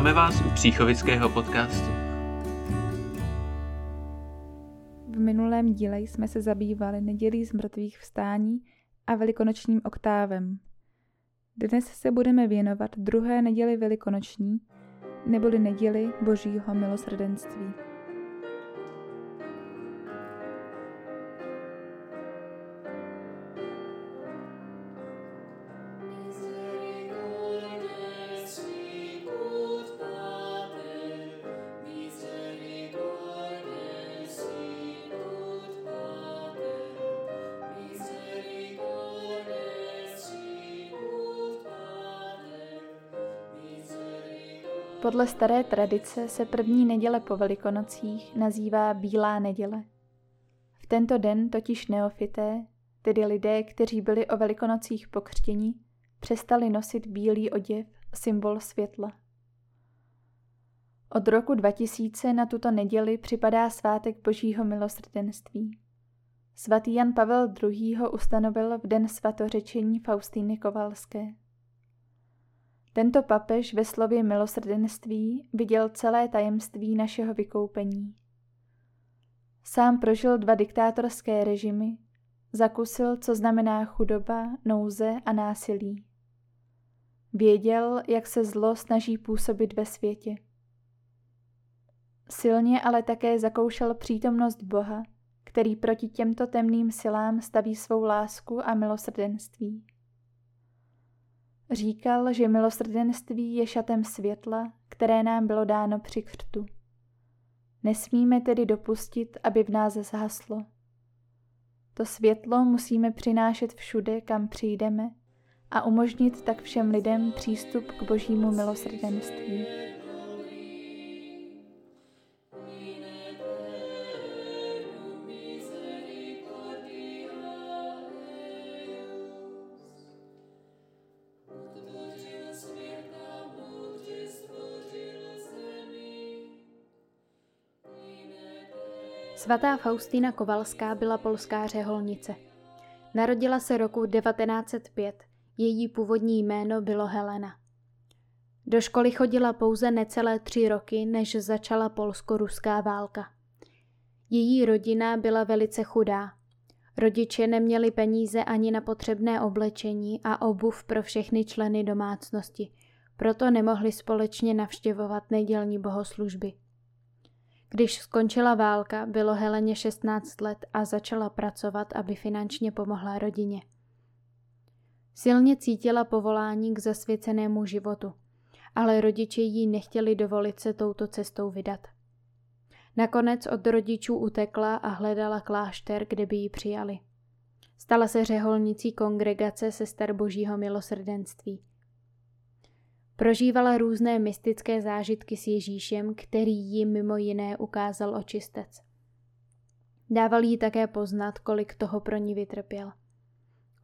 Vítáme vás u Příchovického podcastu. V minulém díle jsme se zabývali nedělí z mrtvých vstání a velikonočním oktávem. Dnes se budeme věnovat druhé neděli velikonoční, neboli neděli Božího milosrdenství. Podle staré tradice se první neděle po velikonocích nazývá Bílá neděle. V tento den totiž neofité, tedy lidé, kteří byli o velikonocích pokřtěni, přestali nosit bílý oděv, symbol světla. Od roku 2000 na tuto neděli připadá svátek Božího milosrdenství. Svatý Jan Pavel II. ho ustanovil v den svatořečení Faustýny Kovalské. Tento papež ve slově milosrdenství viděl celé tajemství našeho vykoupení. Sám prožil dva diktátorské režimy, zakusil, co znamená chudoba, nouze a násilí. Věděl, jak se zlo snaží působit ve světě. Silně ale také zakoušel přítomnost Boha, který proti těmto temným silám staví svou lásku a milosrdenství. Říkal, že milosrdenství je šatem světla, které nám bylo dáno při křtu. Nesmíme tedy dopustit, aby v nás zhaslo. To světlo musíme přinášet všude, kam přijdeme a umožnit tak všem lidem přístup k božímu milosrdenství. Svatá Faustína Kovalská byla polská řeholnice. Narodila se roku 1905, její původní jméno bylo Helena. Do školy chodila pouze necelé tři roky, než začala polsko-ruská válka. Její rodina byla velice chudá. Rodiče neměli peníze ani na potřebné oblečení a obuv pro všechny členy domácnosti, proto nemohli společně navštěvovat nedělní bohoslužby. Když skončila válka, bylo Heleně 16 let a začala pracovat, aby finančně pomohla rodině. Silně cítila povolání k zasvěcenému životu, ale rodiče jí nechtěli dovolit se touto cestou vydat. Nakonec od rodičů utekla a hledala klášter, kde by ji přijali. Stala se řeholnicí kongregace sester božího milosrdenství. Prožívala různé mystické zážitky s Ježíšem, který jí mimo jiné ukázal očistec. Dával jí také poznat, kolik toho pro ní vytrpěl.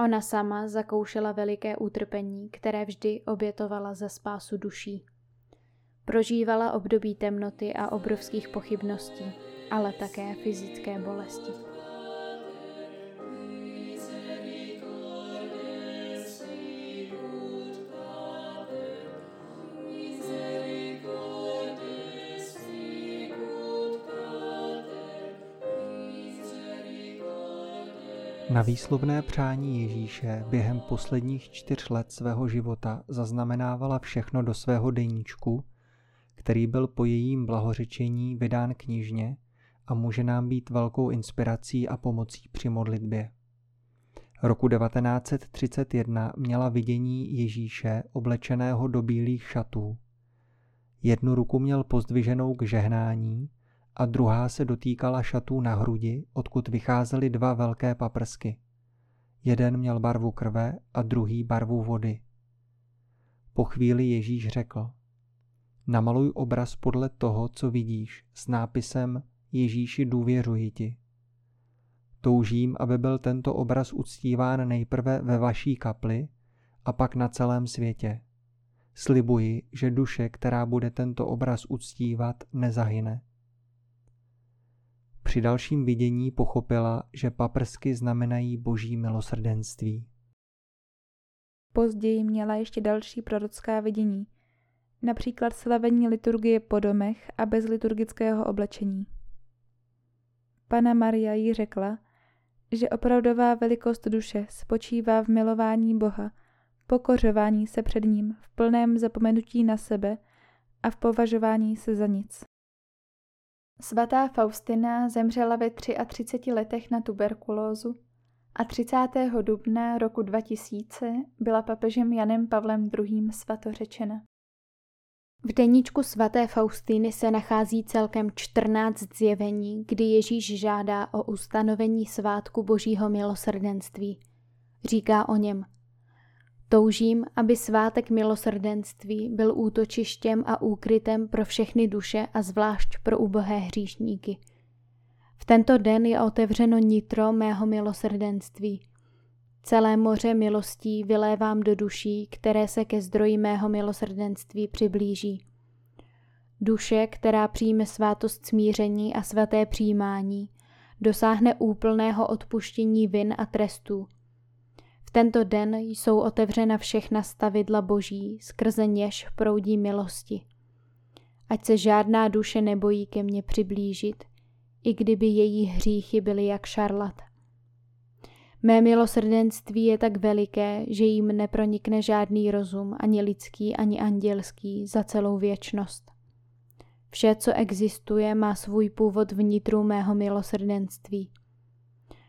Ona sama zakoušela veliké utrpení, které vždy obětovala za spásu duší. Prožívala období temnoty a obrovských pochybností, ale také fyzické bolesti. Na výslovné přání Ježíše během posledních čtyř let svého života zaznamenávala všechno do svého deníčku, který byl po jejím blahořečení vydán knižně a může nám být velkou inspirací a pomocí při modlitbě. Roku 1931 měla vidění Ježíše oblečeného do bílých šatů. Jednu ruku měl pozdviženou k žehnání a druhá se dotýkala šatů na hrudi, odkud vycházely dva velké paprsky. Jeden měl barvu krve a druhý barvu vody. Po chvíli Ježíš řekl, namaluj obraz podle toho, co vidíš, s nápisem Ježíši důvěřuji ti. Toužím, aby byl tento obraz uctíván nejprve ve vaší kapli a pak na celém světě. Slibuji, že duše, která bude tento obraz uctívat, nezahyne. Při dalším vidění pochopila, že paprsky znamenají boží milosrdenství. Později měla ještě další prorocká vidění. například slavení liturgie po domech a bez liturgického oblečení. Pana Maria jí řekla, že opravdová velikost duše spočívá v milování Boha, pokořování se před ním, v plném zapomenutí na sebe a v považování se za nic. Svatá Faustina zemřela ve 33 letech na tuberkulózu a 30. dubna roku 2000 byla papežem Janem Pavlem II. svatořečena. V deníčku svaté Faustýny se nachází celkem 14 zjevení, kdy Ježíš žádá o ustanovení svátku Božího milosrdenství. Říká o něm Toužím, aby svátek milosrdenství byl útočištěm a úkrytem pro všechny duše a zvlášť pro ubohé hříšníky. V tento den je otevřeno nitro mého milosrdenství – Celé moře milostí vylévám do duší, které se ke zdroji mého milosrdenství přiblíží. Duše, která přijme svátost smíření a svaté přijímání, dosáhne úplného odpuštění vin a trestů. Tento den jsou otevřena všechna stavidla boží, skrze něž proudí milosti. Ať se žádná duše nebojí ke mně přiblížit, i kdyby její hříchy byly jak šarlat Mé milosrdenství je tak veliké, že jim nepronikne žádný rozum, ani lidský, ani andělský, za celou věčnost. Vše, co existuje, má svůj původ vnitru mého milosrdenství.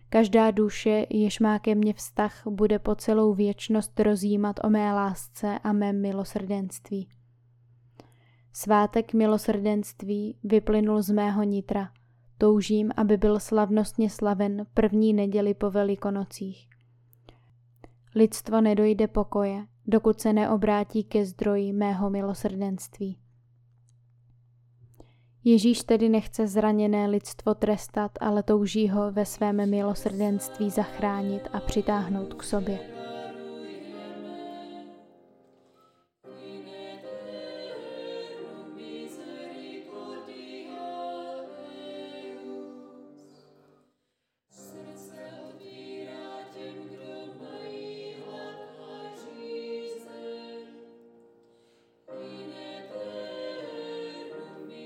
Každá duše, jež má ke mně vztah, bude po celou věčnost rozjímat o mé lásce a mém milosrdenství. Svátek milosrdenství vyplynul z mého nitra – Toužím, aby byl slavnostně slaven první neděli po velikonocích. Lidstvo nedojde pokoje, dokud se neobrátí ke zdroji mého milosrdenství. Ježíš tedy nechce zraněné lidstvo trestat, ale touží ho ve svém milosrdenství zachránit a přitáhnout k sobě.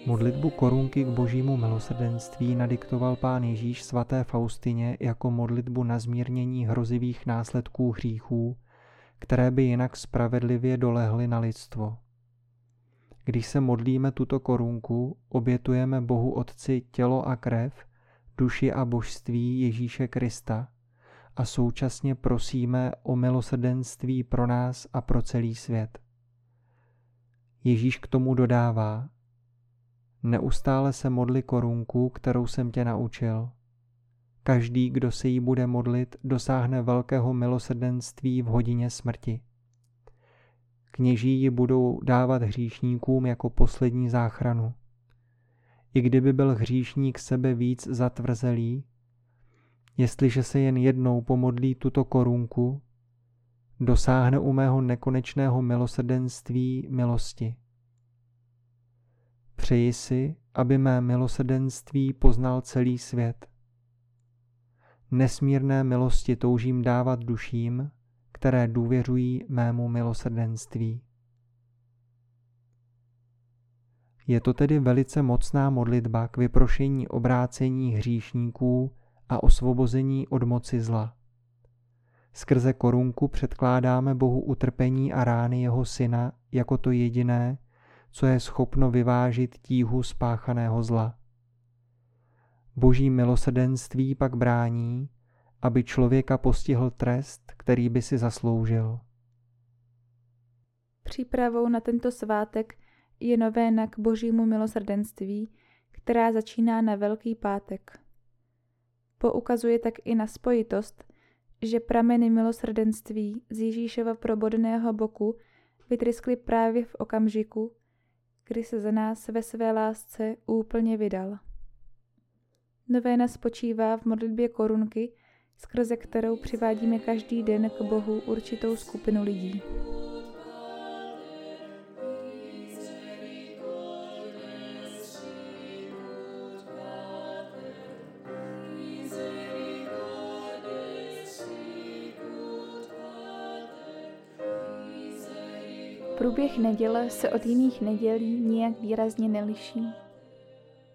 Modlitbu korunky k božímu milosrdenství nadiktoval pán Ježíš svaté Faustině jako modlitbu na zmírnění hrozivých následků hříchů, které by jinak spravedlivě dolehly na lidstvo. Když se modlíme tuto korunku, obětujeme Bohu Otci tělo a krev, duši a božství Ježíše Krista a současně prosíme o milosrdenství pro nás a pro celý svět. Ježíš k tomu dodává, Neustále se modli korunku, kterou jsem tě naučil. Každý, kdo se jí bude modlit, dosáhne velkého milosrdenství v hodině smrti. Kněží ji budou dávat hříšníkům jako poslední záchranu. I kdyby byl hříšník sebe víc zatvrzelý, jestliže se jen jednou pomodlí tuto korunku, dosáhne u mého nekonečného milosrdenství milosti. Přeji si, aby mé milosrdenství poznal celý svět. Nesmírné milosti toužím dávat duším, které důvěřují mému milosrdenství. Je to tedy velice mocná modlitba k vyprošení obrácení hříšníků a osvobození od moci zla. Skrze korunku předkládáme Bohu utrpení a rány jeho syna jako to jediné, co je schopno vyvážit tíhu spáchaného zla. Boží milosrdenství pak brání, aby člověka postihl trest, který by si zasloužil. Přípravou na tento svátek je novéna k božímu milosrdenství, která začíná na Velký pátek. Poukazuje tak i na spojitost, že prameny milosrdenství z Ježíšova probodného boku vytryskly právě v okamžiku, kdy se za nás ve své lásce úplně vydal. Novéna spočívá v modlitbě korunky, skrze kterou přivádíme každý den k Bohu určitou skupinu lidí. Průběh neděle se od jiných nedělí nijak výrazně neliší.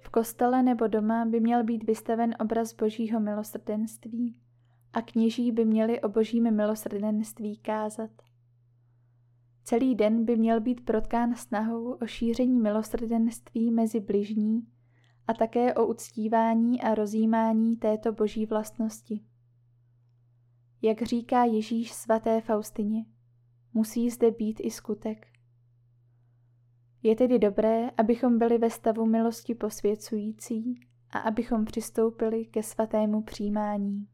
V kostele nebo doma by měl být vystaven obraz božího milosrdenství a kněží by měli o božím milosrdenství kázat. Celý den by měl být protkán snahou o šíření milosrdenství mezi bližní a také o uctívání a rozjímání této boží vlastnosti. Jak říká Ježíš svaté Faustině, musí zde být i skutek. Je tedy dobré, abychom byli ve stavu milosti posvěcující a abychom přistoupili ke svatému přijímání.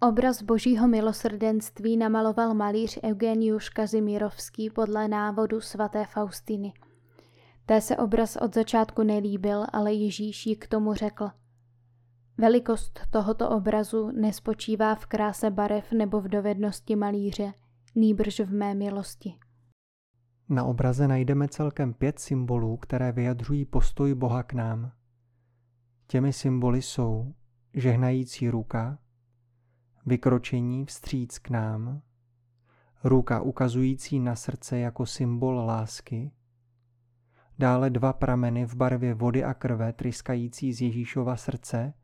Obraz božího milosrdenství namaloval malíř Eugeniuš Kazimírovský podle návodu svaté Faustiny. Té se obraz od začátku nelíbil, ale Ježíš jí k tomu řekl. Velikost tohoto obrazu nespočívá v kráse barev nebo v dovednosti malíře, nýbrž v mé milosti. Na obraze najdeme celkem pět symbolů, které vyjadřují postoj Boha k nám. Těmi symboly jsou žehnající ruka, vykročení vstříc k nám, ruka ukazující na srdce jako symbol lásky, dále dva prameny v barvě vody a krve tryskající z Ježíšova srdce,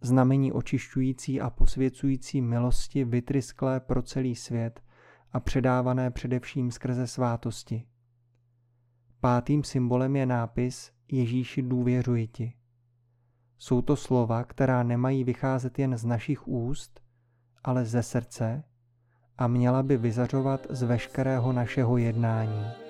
znamení očišťující a posvěcující milosti vytrysklé pro celý svět a předávané především skrze svátosti. Pátým symbolem je nápis Ježíši důvěřuji ti. Jsou to slova, která nemají vycházet jen z našich úst, ale ze srdce a měla by vyzařovat z veškerého našeho jednání.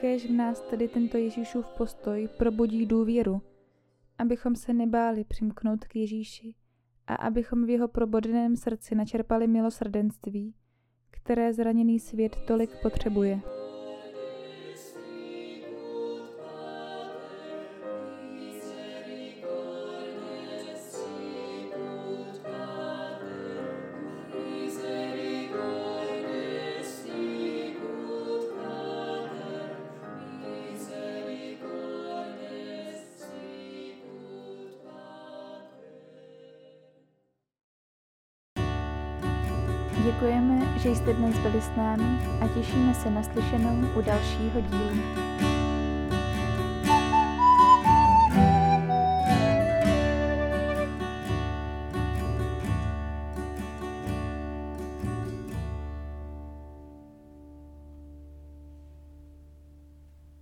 Kéž v nás tedy tento Ježíšův postoj probudí důvěru, abychom se nebáli přimknout k Ježíši a abychom v jeho probodeném srdci načerpali milosrdenství, které zraněný svět tolik potřebuje. Děkujeme, že jste dnes byli s námi a těšíme se na slyšenou u dalšího dílu.